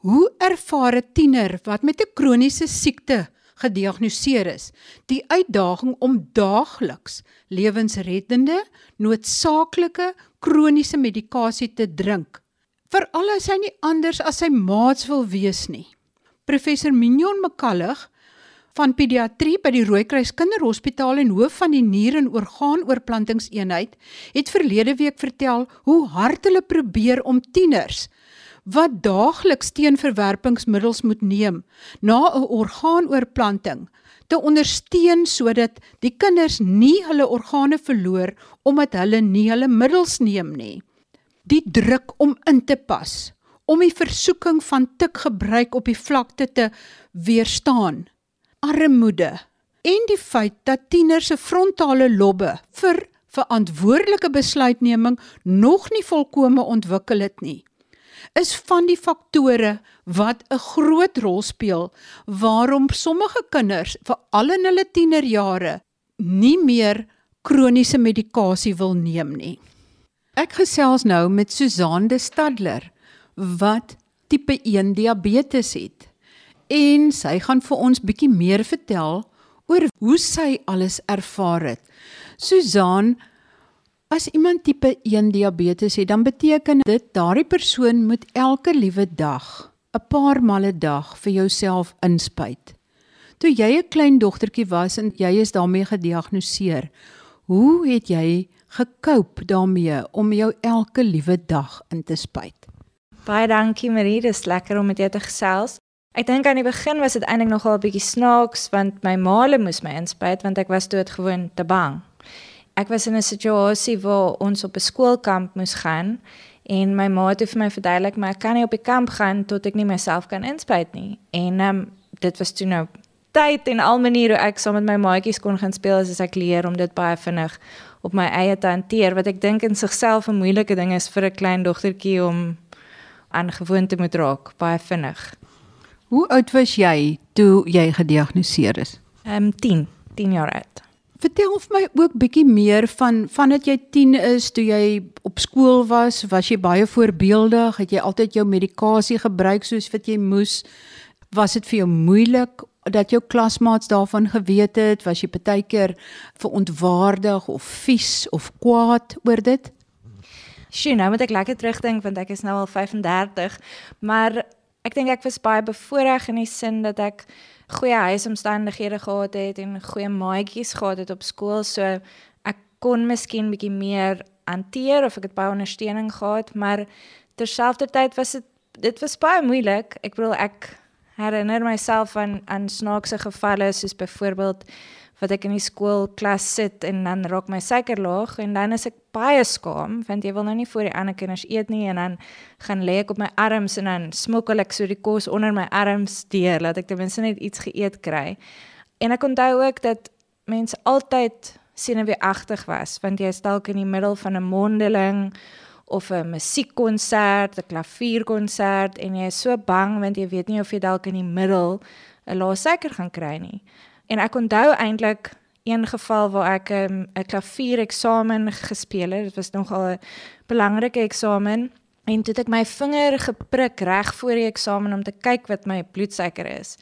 Hoe ervaar 'n tiener wat met 'n kroniese siekte gediagnoseer is, die uitdaging om daagliks lewensreddende, noodsaaklike kroniese medikasie te drink, veral as hy nie anders as sy maats wil wees nie. Professor Mignon McCullough van pediatrie by die Rooikruis Kinderhospitaal en hoof van die nier- en orgaanoorplantingseenheid het verlede week vertel hoe hard hulle probeer om tieners wat daagliks teenverwerpingsmiddels moet neem na 'n orgaanoorplanting te ondersteun sodat die kinders nie hulle organe verloor omdat hulle nie hulle middels neem nie. Die druk om in te pas, om die versoeking van tikgebruik op die vlakte te weerstaan, armoede en die feit dat tieners se frontale lobbe vir verantwoordelike besluitneming nog nie volkome ontwikkel het nie is van die faktore wat 'n groot rol speel waarom sommige kinders veral in hulle tienerjare nie meer kroniese medikasie wil neem nie. Ek gesels nou met Susan de Stadler wat tipe 1 diabetes het. En sy gaan vir ons bietjie meer vertel oor hoe sy alles ervaar het. Susan, As iemand tipe 1 diabetes het, dan beteken dit daardie persoon moet elke liewe dag, 'n paar male dag vir jouself inspuit. Toe jy 'n klein dogtertjie was en jy is daarmee gediagnoseer, hoe het jy gekoop daarmee om jou elke liewe dag in te spuit? Baie dankie Marie, dit is lekker om met jou te gesels. Ek dink aan die begin was dit eintlik nogal 'n bietjie snaaks want my maale moes my inspuit want ek was doodgewoon te bang ek was in 'n situasie waar ons op 'n skoolkamp moes gaan en my ma het vir my verduidelik maar ek kan nie op die kamp gaan tot ek nie myself kan inspuit nie. En ehm um, dit was toe nou tyd en al maniere ek saam met my maatjies kon gaan speel as ek leer om dit baie vinnig op my eie te hanteer wat ek dink in sigself 'n moeilike ding is vir 'n klein dogtertjie om aangewoon te moet raak baie vinnig. Hoe oud was jy toe jy gediagnoseer is? Ehm um, 10, 10 jaar oud. Vertel vir my ook bietjie meer van vandat jy 10 is, toe jy op skool was, was jy baie voorbeeldig, het jy altyd jou medikasie gebruik soos wat jy moes? Was dit vir jou moeilik dat jou klasmaats daarvan geweet het? Was jy partykeer verontwaardig of vies of kwaad oor dit? Sjoe, nou moet ek lekker terugdink want ek is nou al 35, maar ek dink ek was baie bevoordeel in die sin dat ek goeie huisomstandighede gehad het en goeie maatjies gehad het op skool, so ek kon miskien bietjie meer hanteer of ek het baie ondersteuning gehad, maar terselfdertyd was dit dit was baie moeilik. Ek bedoel ek herinner myself aan aan snaakse gevalle soos byvoorbeeld wat ek in die skoolklas sit en dan raak my suiker laag en dan is ek baie skaam want jy wil nou nie voor die ander kinders eet nie en dan gaan lê ek op my arms en dan smokkel ek so die kos onder my arms deur laat ek ten minste net iets geëet kry. En ek onthou ook dat mense altyd senuweeagtig was want jy is dalk in die middel van 'n mondeling of 'n musiekkonsert, 'n klavierkonsert en jy is so bang want jy weet nie of jy dalk in die middel 'n lae suiker gaan kry nie. En ek onthou eintlik een geval waar ek 'n um, 'n klavier eksamen gespeel het. Dit was nogal 'n belangrike eksamen en toe het ek my vinger geprik reg voor die eksamen om te kyk wat my bloedsuiker is.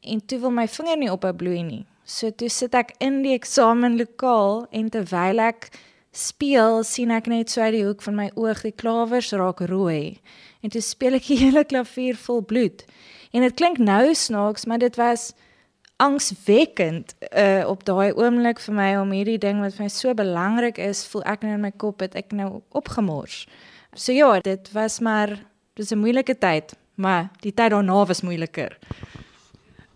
En toe wil my vinger nie ophou bloei nie. So toe sit ek in die eksamenlokaal en terwyl ek speel, sien ek net so uit die hoek van my oog die klawers raak rooi. En toe speel ek die hele klavier vol bloed. En dit klink nou snaaks, maar dit was angswekkend uh op daai oomblik vir my om hierdie ding wat vir my so belangrik is, voel ek nou in my kop het ek nou opgemors. So ja, dit was maar dis 'n moeilike tyd, maar die tyd daarna was moeiliker.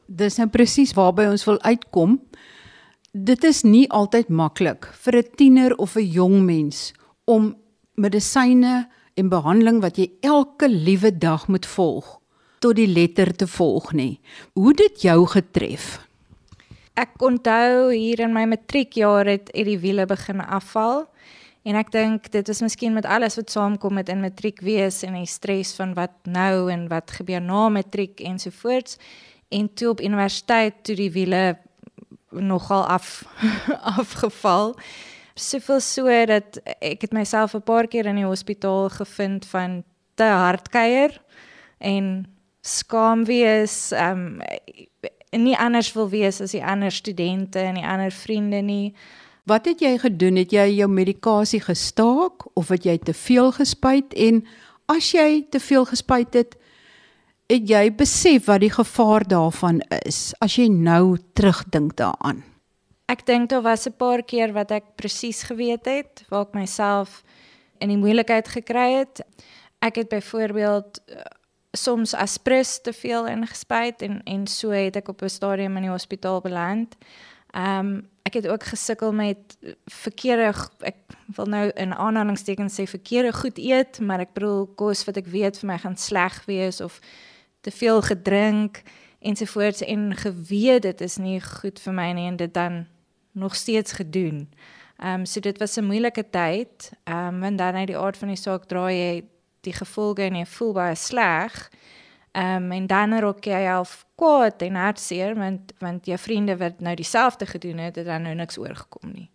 Dis nou presies waarby ons wil uitkom. Dit is nie altyd maklik vir 'n tiener of 'n jong mens om medisyne en behandeling wat jy elke liewe dag moet volg tot die letter te volg nie. Hoe dit jou getref? Ek onthou hier in my matriekjaar het uit die wiele begin afval en ek dink dit is miskien met alles wat saamkom met in matriek wees en die stres van wat nou en wat gebeur na matriek ensovoorts en toe op universiteit toe die wiele nogal af afgeval soveel so dat ek het myself 'n paar keer in die hospitaal gevind van te hard kuier en skaam wees, ehm um, nie anders wil wees as die ander studente en die ander vriende nie. Wat het jy gedoen? Het jy jou medikasie gestaak of het jy te veel gespuit en as jy te veel gespuit het, het jy besef wat die gevaar daarvan is as jy nou terugdink daaraan? Ek dink daar was 'n paar keer wat ek presies geweet het waar ek myself in die moeilikheid gekry het. Ek het byvoorbeeld soms aspres te veel ingespuit en en so het ek op 'n stadium in die hospitaal beland. Ehm um, ek het ook gesukkel met verkeerde ek wil nou in aanhalingstekens sê verkeerde goed eet, maar ek bedoel kos wat ek weet vir my gaan sleg wees of te veel gedrink ensovoorts en geweet dit is nie goed vir my nie en dit dan nog steeds gedoen. Ehm um, so dit was 'n moeilike tyd. Ehm um, want dan uit die aard van die saak draai jy die gevolge en jy voel baie sleg. Ehm um, en dan raak jy half kwaad en hartseer want want jou vriende wat nou dieselfde gedoen het, het dan nou niks oorgekom nie.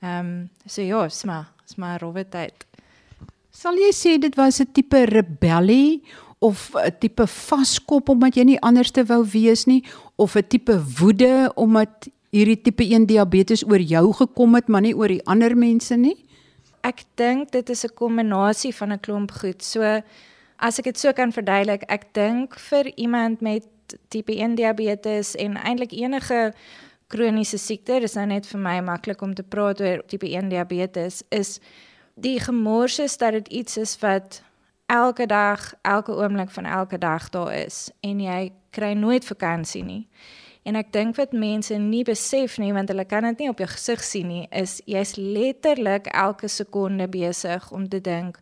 Ehm um, so ja, sma, sma rowwe tyd. Sal jy sê dit was 'n tipe rebellie of 'n tipe vaskop omdat jy nie anders te wou wees nie of 'n tipe woede omdat hierdie tipe 1 diabetes oor jou gekom het, maar nie oor die ander mense nie? Ek dink dit is 'n kombinasie van 'n klomp goed. So as ek dit so kan verduidelik, ek dink vir iemand met tipe 1 diabetes en eintlik enige kroniese siekte, dis nou net vir my maklik om te praat oor tipe 1 diabetes, is die gemorses dat dit iets is wat elke dag, elke oomblik van elke dag daar is en jy kry nooit vakansie nie. En ek dink wat mense nie besef nie want hulle kan dit nie op jou gesig sien nie, is jy's letterlik elke sekonde besig om te dink,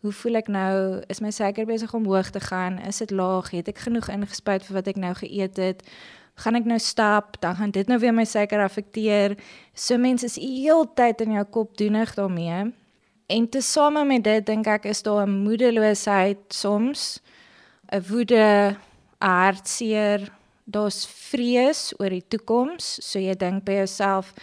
hoe voel ek nou? Is my suiker besig om hoog te gaan? Is dit laag? Het ek genoeg ingespuit vir wat ek nou geëet het? Gaan ek nou stap? Dan gaan dit nou weer my suiker affekteer. So mense is heeltyd in jou kop doenig daarmee. En tesame met dit dink ek is daar 'n moedeloosheid soms, 'n woede, 'n hartseer, daar's vrees oor die toekoms. So jy dink by jouself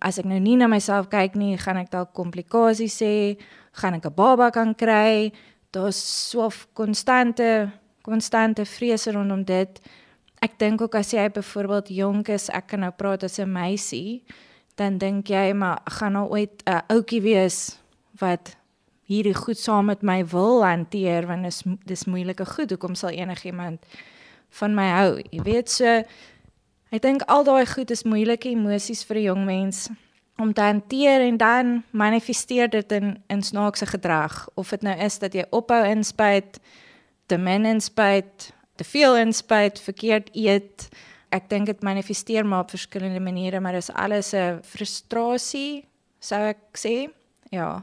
as ek nou nie na myself kyk nie, gaan ek dalk komplikasies hê, gaan ek 'n baba kan kry. Daar's so 'n konstante konstante vrees rondom dit. Ek dink ook as jy byvoorbeeld jonk is, ek kan nou praat as 'n meisie, dan dink jy maar gaan nou ooit 'n ouetjie wees wat hierdie goed saam met my wil hanteer want dit is dis moeilike goed. Hoekom sal enigiemand van my hou. Jy weet so ek dink al daai goed is moeilike emosies vir 'n jong mens om te hanteer en dan manifesteer dit in in snaakse gedrag of dit nou is dat jy ophou inspuit, te min inspuit, te veel inspuit, verkeerd eet. Ek dink dit manifesteer maar op verskillende maniere, maar dis alles 'n frustrasie, sou ek sê. Ja.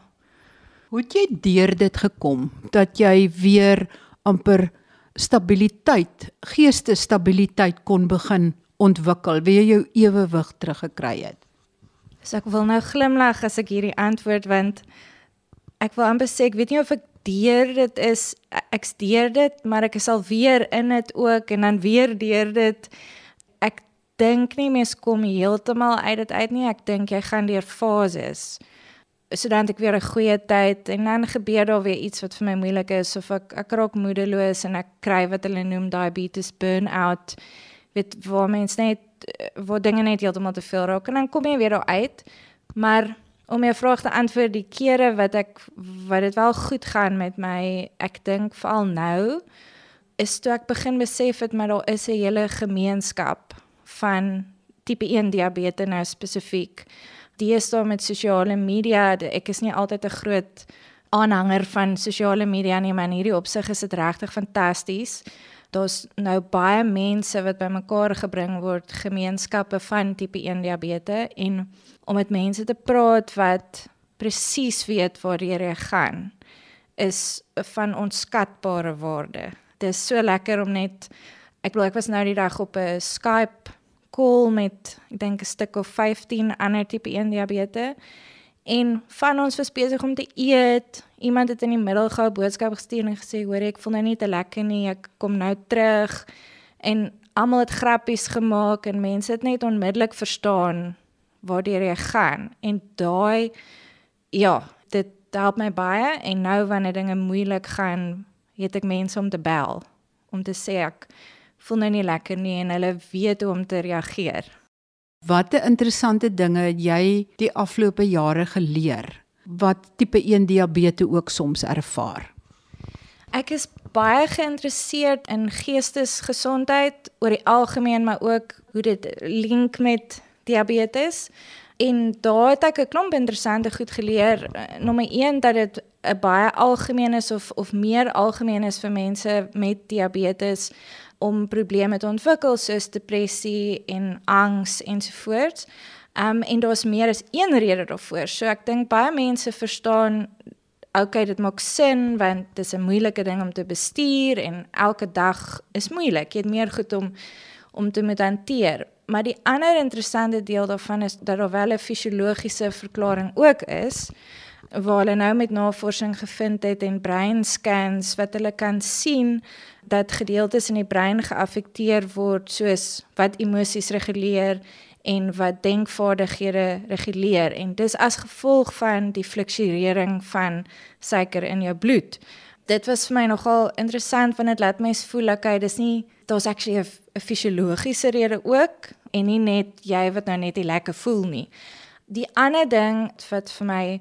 Hoe het jy deur dit gekom dat jy weer amper stabiliteit, geestesstabiliteit kon begin ontwikkel, jy jou ewewig teruggekry het. So ek wil nou glimlag as ek hierdie antwoord want ek wil amper sê ek weet nie of ek deur dit is ek deur dit, maar ek is al weer in dit ook en dan weer deur dit. Ek dink nie mens kom heeltemal uit dit uit nie. Ek dink jy gaan deur fases sodat ek weer 'n goeie tyd en dan gebeur daar weer iets wat vir my moeilik is of ek ek raak moedeloos en ek kry wat hulle noem diabetes burn-out. Weet waar mens net waar dinge net heeltemal te veel raak en dan kom jy weer daar uit. Maar om jou vraag te antwoord, die kere wat ek wat dit wel goed gaan met my, ek dink veral nou is toe ek begin besef het maar daar is 'n hele gemeenskap van tipe 1 diabetes nou spesifiek deesdae met sosiale media, ek is nie altyd 'n groot aanhanger van sosiale media nie, maar in hierdie opsig is dit regtig fantasties. Daar's nou baie mense wat bymekaar gebring word, gemeenskappe van tipe 1 diabetes en om met mense te praat wat presies weet waar jy gaan is van onskatbare waarde. Dit is so lekker om net ek bedoel ek was nou die dag op 'n Skype call met ek dink 'n stuk of 15 ander tipe 1 diabetes. En van ons was besig om te eet. Iemand het in die middel gou 'n boodskap gestuur en gesê, "Hoor ek voel nou nie te lekker nie. Ek kom nou terug." En almal het grappies gemaak en mense het net onmiddellik verstaan waar jy gaan. En daai ja, dit help my baie en nou wanneer dinge moeilik gaan, het ek mense om te bel om te sê ek voel nou nie lekker nie en hulle weet hoe om te reageer. Watte interessante dinge het jy die afgelope jare geleer wat tipe 1 diabetes ook soms ervaar? Ek is baie geïnteresseerd in geestesgesondheid oor die algemeen, maar ook hoe dit link met diabetes. En daar het ek 'n klomp interessante goed geleer. Nommer 1 dat dit 'n baie algemeen is of of meer algemeen is vir mense met diabetes om probleme te ontwikkel soos depressie en angs ensovoorts. Um en daar's meer as een rede daarvoor. So ek dink baie mense verstaan okay, dit maak sin want dit is 'n moeilike ding om te bestuur en elke dag is moeilik. Jy het meer goed om om te moet hanteer. Maar die ander interessante deel daarvan is dat daar wel 'n fisiologiese verklaring ook is waar hulle nou met navorsing gevind het en breinscans wat hulle kan sien dat gedeeltes in die brein geaffekteer word soos wat emosies reguleer en wat denkvaardighede reguleer en dis as gevolg van die fluktuering van suiker in jou bloed. Dit was vir my nogal interessant want dit laat mens voel okay, dis nie daar's actually 'n fisiologiese rede ook en nie net jy wat nou net nie lekker voel nie. Die ander ding wat vir my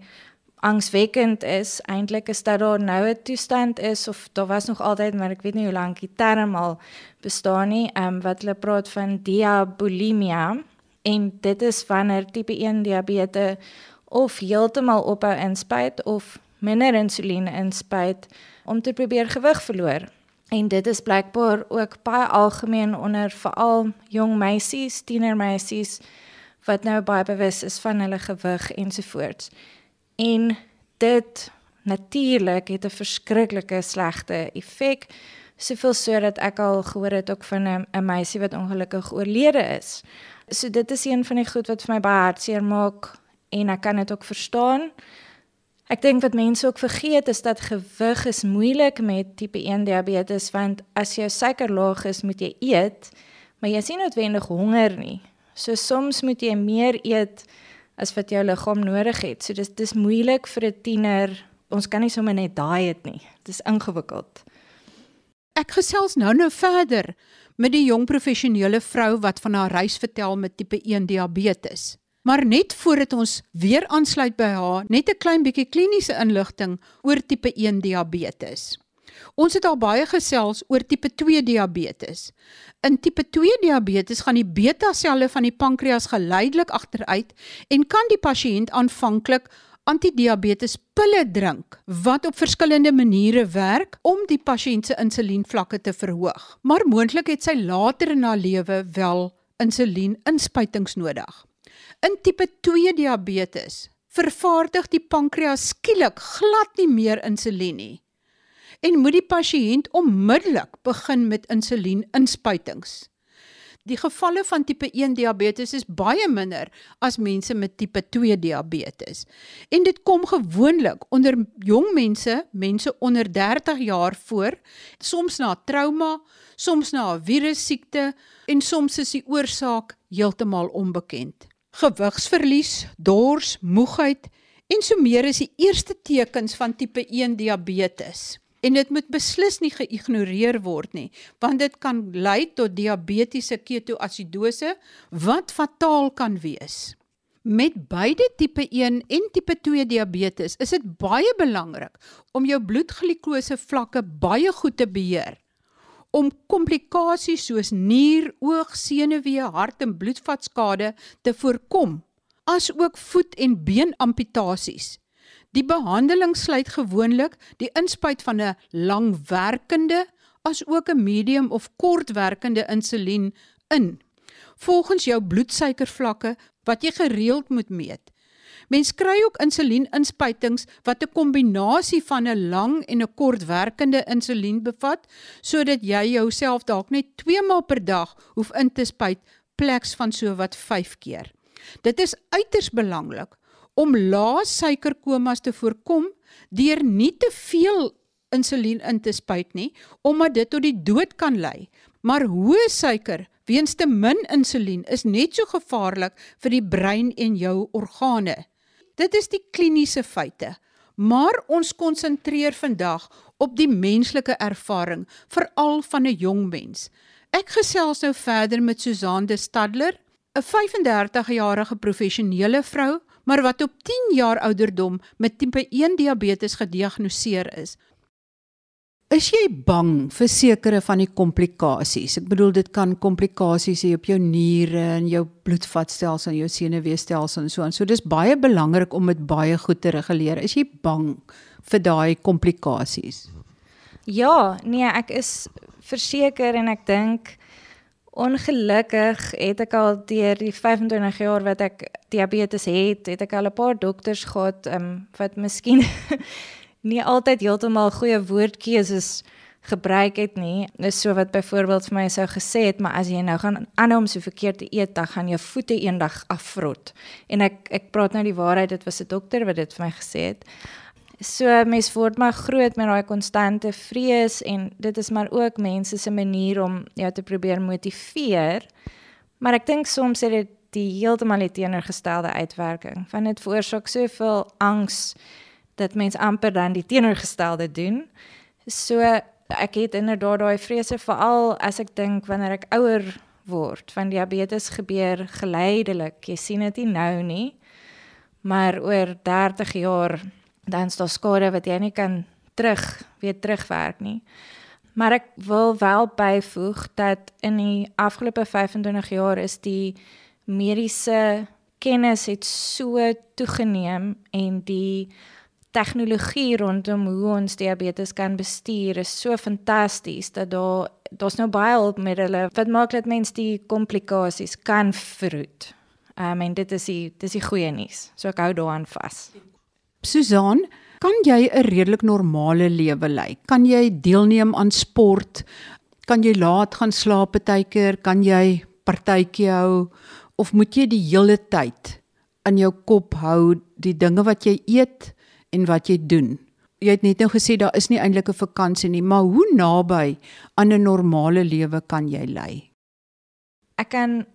angswekkend is eintlik is dat daar nou 'n toestand is of daar was nog altyd maar ek weet nie hoe lank die term al bestaan nie, ehm um, wat hulle praat van diabulimia en dit is wanneer tipe 1 diabetes of heeltemal ophou inspuit of minder insulien inspuit om te probeer gewig verloor. En dit is blykbaar ook baie algemeen onder veral jong meisies, tienermeisies wat nou baie bewus is van hulle gewig ensovoorts. En dit natuurlik het 'n verskriklike slegte effek, soveel so dat ek al gehoor het ook van 'n meisie wat ongelukkig oorlede is. So dit is een van die goed wat vir my baie hartseer maak en ek kan dit ook verstaan. Ek dink wat mense ook vergeet is dat gewig is moeilik met tipe 1 diabetes want as jou suiker laag is, moet jy eet, maar jy sien noodwendig honger nie. So soms moet jy meer eet as wat jou liggaam nodig het. So dis dis moeilik vir 'n tiener. Ons kan nie sommer net daai eet nie. Dis ingewikkeld. Ek gesels nou nou verder met die jong professionele vrou wat van haar reis vertel met tipe 1 diabetes. Maar net voordat ons weer aansluit by haar, net 'n klein bietjie kliniese inligting oor tipe 1 diabetes. Ons het al baie gesels oor tipe 2 diabetes. In tipe 2 diabetes gaan die beta-selle van die pankreas geleidelik agteruit en kan die pasiënt aanvanklik antidiabetes pille drink wat op verskillende maniere werk om die pasiënt se insulienvlakke te verhoog. Maar moontlik het sy later in haar lewe wel insulien-inspuitings nodig. In tipe 2 diabetes vervaardig die pankreas skielik glad nie meer insulien nie en moet die pasiënt onmiddellik begin met insulien-inspuitings. Die gevalle van tipe 1 diabetes is baie minder as mense met tipe 2 diabetes. En dit kom gewoonlik onder jong mense, mense onder 30 jaar voor, soms na trauma, soms na 'n virussiekte en soms is die oorsaak heeltemal onbekend gewigsverlies, dors, moegheid en so meer is die eerste tekens van tipe 1 diabetes. En dit moet beslis nie geïgnoreer word nie, want dit kan lei tot diabetiese ketoasidose wat fataal kan wees. Met beide tipe 1 en tipe 2 diabetes is dit baie belangrik om jou bloedglikose vlakke baie goed te beheer om komplikasies soos nier, oog, senuwee, hart en bloedvatskade te voorkom, asook voet- en beenamputasies. Die behandeling sluit gewoonlik die inspuit van 'n langwerkende asook 'n medium of kortwerkende insulien in, volgens jou bloedsuikervlakke wat jy gereeld moet meet. Mens kry ook insulien-inspuitings wat 'n kombinasie van 'n lang en 'n kortwerkende insulien bevat sodat jy jouself dalk net 2 maal per dag hoef in te spuit pleks van so wat 5 keer. Dit is uiters belangrik om lae suikerkomas te voorkom deur nie te veel insulien in te spuit nie omdat dit tot die dood kan lei. Maar hoë suiker weens te min insulien is net so gevaarlik vir die brein en jou organe. Dit is die kliniese feite. Maar ons konsentreer vandag op die menslike ervaring veral van 'n jong mens. Ek gesels nou verder met Susan de Stadler, 'n 35-jarige professionele vrou, maar wat op 10 jaar ouderdom met tipe 1 diabetes gediagnoseer is. Is jy bang vir sekere van die komplikasies? Ek bedoel dit kan komplikasies hê op jou niere en jou bloedvatstelsel en jou senuweestelsel en so aan. So dis baie belangrik om dit baie goed te reguleer. Is jy bang vir daai komplikasies? Ja, nee, ek is verseker en ek dink ongelukkig het ek al deur die 25 jaar wat ek diabetes het, het ek al 'n paar dokters gehad um, wat miskien nie altyd heeltemal goeie woordkeuses gebruik het nie. Dis so wat byvoorbeeld vir my sou gesê het, maar as jy nou gaan aanhou om so verkeerd te eet, dan gaan jou voete eendag afvrot. En ek ek praat nou die waarheid, dit was 'n dokter wat dit vir my gesê het. So mens word maar groot met daai konstante vrees en dit is maar ook mense se manier om jou te probeer motiveer. Maar ek dink soms het dit die heeltemal die teenoorgestelde uitwerking. Van dit veroorsaak soveel angs dat mens amper dan die teenoorgestelde doen. So ek het inderdaad daai vrese veral as ek dink wanneer ek ouer word, van diabetes gebeur geleidelik. Jy sien dit nie nou nie, maar oor 30 jaar dan is daar skade wat jy nie kan terug weer terugwerk nie. Maar ek wil wel byvoeg dat in die afgelope 25 jaar is die mediese kennis het so toegeneem en die tegnologie rondom hoe ons diabetes kan bestuur is so fantasties dat daar daar's nou baie hulpmiddels wat maak dat mens die komplikasies kan verhoed. Um, en dit is die dis die goeie nuus. So ek hou daaraan vas. Susan, kan jy 'n redelik normale lewe lei? Kan jy deelneem aan sport? Kan jy laat gaan slaap partykeer? Kan jy partytjie hou of moet jy die hele tyd in jou kop hou die dinge wat jy eet? en wat jy doen. Jy het net nou gesê daar is nie eintlik 'n vakansie nie, maar hoe naby aan 'n normale lewe kan jy lei? Ek kan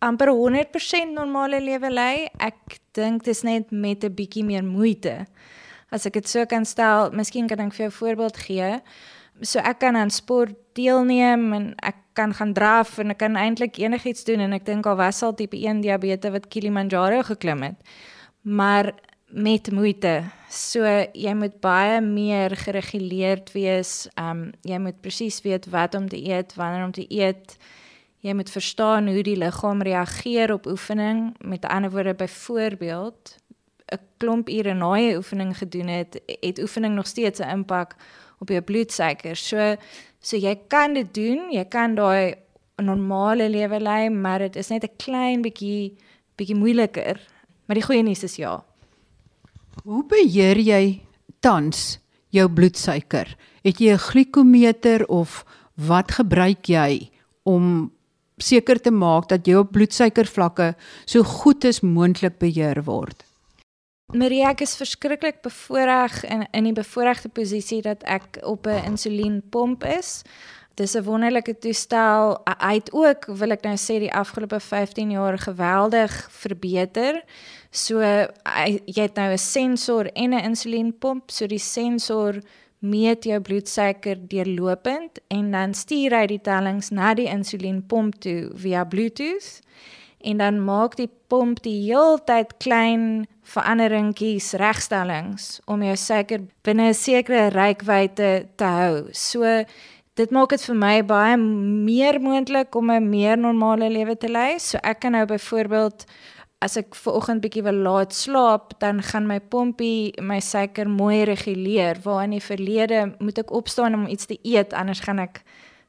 amper 100% normale lewe lei. Ek dink dit is net met 'n bietjie meer moeite. As ek dit so kan stel, miskien kan ek vir jou 'n voorbeeld gee. So ek kan aan sport deelneem en ek kan gaan draf en ek kan eintlik enigiets doen en ek dink al was al tipe 1 diabetes wat Kilimanjaro geklim het. Maar met moeite. So jy moet baie meer gereguleerd wees. Um jy moet presies weet wat om te eet, wanneer om te eet. Jy moet verstaan hoe die liggaam reageer op oefening. Met ander woorde byvoorbeeld 'n klomp ure na jy oefening gedoen het, het oefening nog steeds 'n impak op jou bloedsuiker. So so jy kan dit doen. Jy kan daai normale lewe lei, maar dit is net 'n klein bietjie bietjie moeiliker. Maar die goeie nuus is ja, Hoe beheer jy tans jou bloedsuiker? Het jy 'n glikometer of wat gebruik jy om seker te maak dat jou bloedsuikervlakke so goed as moontlik beheer word? Maria, ek is verskriklik bevoordeel in in die bevoordeelde posisie dat ek op 'n insulienpomp is. Dis 'n wonderlike toestel. Hy het ook, wil ek nou sê, die afgelope 15 jaar geweldig verbeter. So hy, jy het nou 'n sensor en 'n insulienpomp, so die sensor meet jou bloedsuiker deurlopend en dan stuur hy die tellings na die insulienpomp toe via Bluetooth en dan maak die pomp die heeltyd klein veranderingkies, regstellings om jou suiker binne 'n sekere reikwyte te hou. So dit maak dit vir my baie meer moontlik om 'n meer normale lewe te lei. So ek kan nou byvoorbeeld as ek ver oggend bietjie wil laat slaap, dan gaan my pompie my suiker mooi reguleer. Waar in die verlede moet ek opstaan om iets te eet, anders gaan ek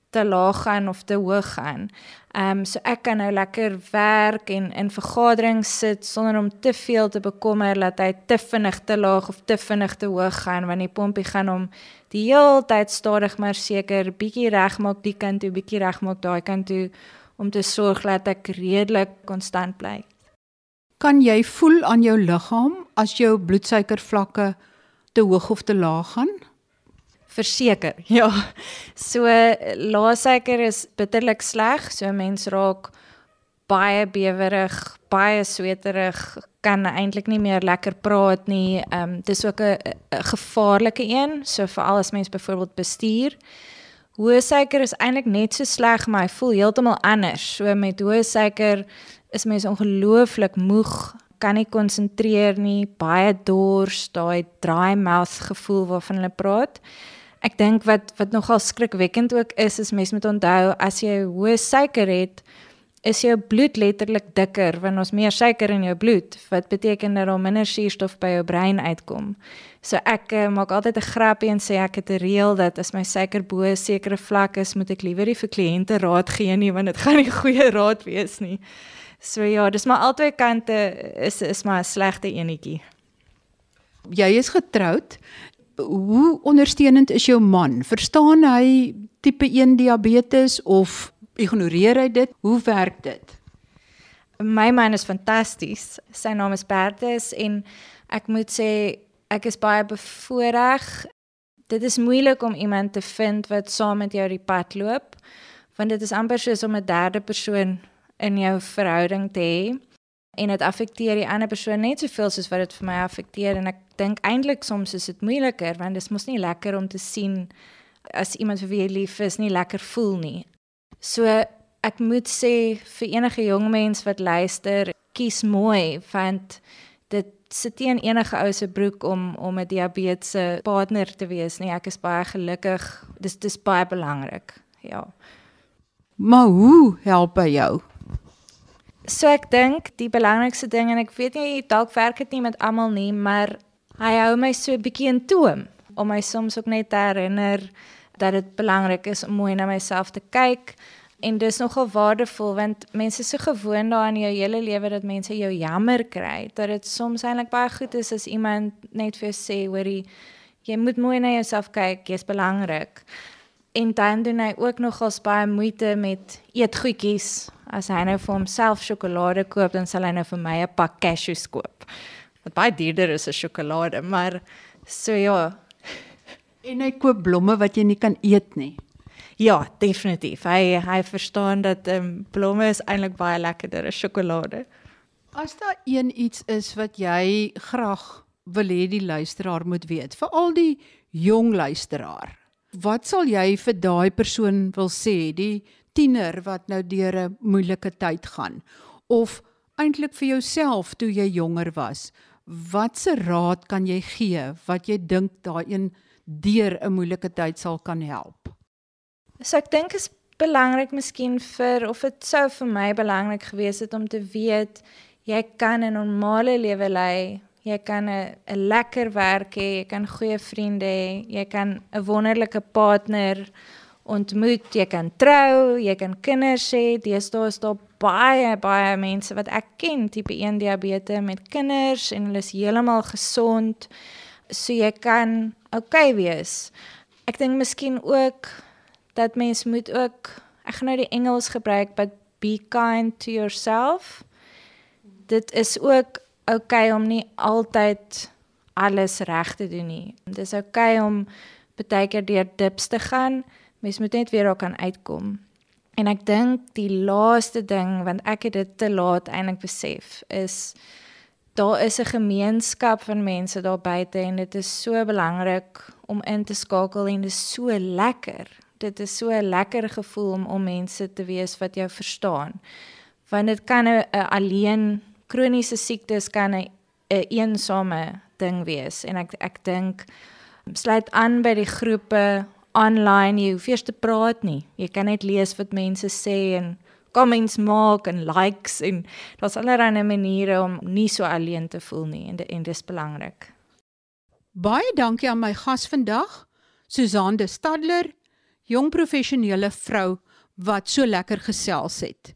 te laag gaan of te hoog gaan. Ehm um, so ek kan nou lekker werk en in vergaderings sit sonder om te veel te bekommer dat hy te vinnig te laag of te vinnig te hoog gaan want die pompie gaan hom die hele tyd stadig maar seker bietjie regmaak die kant toe, bietjie regmaak daai kant toe om te sorg dat ek redelik konstant bly. Kan jy voel aan jou liggaam as jou bloedsuikervlakke te hoog of te laag gaan? Verseker. Ja. So lae suiker is bitterlik sleg, so mens raak baie bewerig, baie sweterig, kan eintlik nie meer lekker praat nie. Ehm um, dis ook 'n gevaarlike een, so veral as mens byvoorbeeld bestuur. Hoë suiker is eintlik net so sleg, maar hy voel heeltemal anders. So met hoë suiker is mens ongelooflik moeg, kan nie konsentreer nie, baie dors, daai dry mouth gevoel waarvan hulle praat. Ek dink wat wat nogal skrikwekkend ook is, is mens moet onthou as jy hoë suiker het, is jou bloed letterlik dikker want ons meer suiker in jou bloed wat beteken dat daar minder suurstof by jou brein uitkom. So ek uh, maak altyd 'n grappie en sê ek het 'n reël dat as my suiker bo 'n sekere vlak is, moet ek liewer nie vir kliënte raad gee nie want dit gaan nie goeie raad wees nie. So ja, dis maar albei kante is is maar 'n slegte enetjie. Jy is getroud. Hoe ondersteunend is jou man? Verstaan hy tipe 1 diabetes of ignoreer hy dit? Hoe werk dit? My man is fantasties. Sy naam is Bertus en ek moet sê ek is baie bevoorreg. Dit is moeilik om iemand te vind wat saam met jou die pad loop want dit is amper soos om 'n derde persoon in jou verhouding te hê en dit affekteer die ander persoon net soveel soos wat dit vir my affekteer en ek dink eintlik soms is dit moeiliker want dit mos nie lekker om te sien as iemand vir wie jy lief is nie lekker voel nie. So ek moet sê vir enige jong mens wat luister, kies mooi want dit sit in enige ou se broek om om 'n diabetiese partner te wees nie. Ek is baie gelukkig. Dis dis baie belangrik. Ja. Maar hoe help hy jou? So ek dink die belangrikste ding en ek weet nie dalk werk dit nie met almal nie, maar hy hou my so 'n bietjie in toom om my soms ook net te herinner dat dit belangrik is om mooi na myself te kyk. En dis nogal waardevol want mense is so gewoond daaraan in jou hele lewe dat mense jou jammer kry dat dit soms eintlik baie goed is as iemand net vir jou sê hoorie jy moet mooi na jouself kyk jy's belangrik en dan doen hy ook nogal baie moeite met eetgoedjies as hy nou vir homself sjokolade koop dan sal hy nou vir my 'n pak cashews koop wat baie duurder is as sjokolade maar so ja En hy koop blomme wat jy nie kan eet nie. Ja, definitief. Hy hy verstaan dat ehm um, blomme is eintlik baie lekkerder as sjokolade. As daar een iets is wat jy graag wil hê die luisteraar moet weet, veral die jong luisteraar. Wat sal jy vir daai persoon wil sê, die tiener wat nou deur 'n moeilike tyd gaan of eintlik vir jouself toe jy jonger was? Watse raad kan jy gee wat jy dink daai een deur 'n moeilike tyd sal kan help. So ek dink is belangrik miskien vir of dit sou vir my belangrik gewees het om te weet jy kan 'n normale lewe lei. Jy kan 'n lekker werk hê, jy kan goeie vriende hê, jy kan 'n wonderlike partner ontmoet, jy kan trou, jy kan kinders hê. Deesdae is daar baie baie mense wat ek ken tipe 1 diabetes met kinders en hulle is heeltemal gesond so jy kan okay wees. Ek dink miskien ook dat mens moet ook ek gaan nou die Engels gebruik but be kind to yourself. Dit is ook okay om nie altyd alles reg te doen nie. Dit is oukei okay om baie keer deur dips te gaan. Mens moet net weer daar kan uitkom. En ek dink die laaste ding want ek het dit te laat eintlik besef is daar is 'n gemeenskap van mense daar buite en dit is so belangrik om in te skakel en dit is so lekker. Dit is so 'n lekker gevoel om om mense te wees wat jou verstaan. Want dit kan 'n alleen kroniese siektes kan 'n een eensame ding wees en ek ek dink sluit aan by die groepe online jy hoef eers te praat nie. Jy kan net lees wat mense sê en comments maak en likes en daar's allerlei maniere om nie so alleen te voel nie en en dis belangrik. Baie dankie aan my gas vandag, Susan de Stadler, jong professionele vrou wat so lekker gesels het.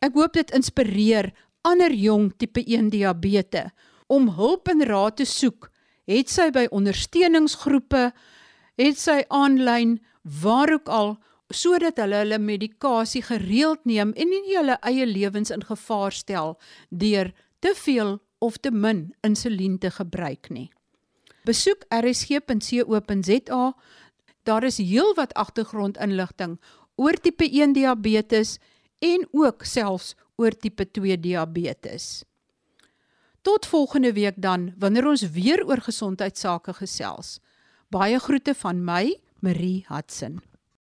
Ek hoop dit inspireer ander jong tipe 1 diabetes om hulp en raad te soek, het sy by ondersteuningsgroepe, het sy aanlyn, waar ook al sodat hulle hulle medikasie gereeld neem en nie hulle eie lewens in gevaar stel deur te veel of te min insulien te gebruik nie. Besoek rsg.co.za. Daar is heelwat agtergrondinligting oor tipe 1 diabetes en ook selfs oor tipe 2 diabetes. Tot volgende week dan wanneer ons weer oor gesondheidsake gesels. Baie groete van my, Marie Hudson.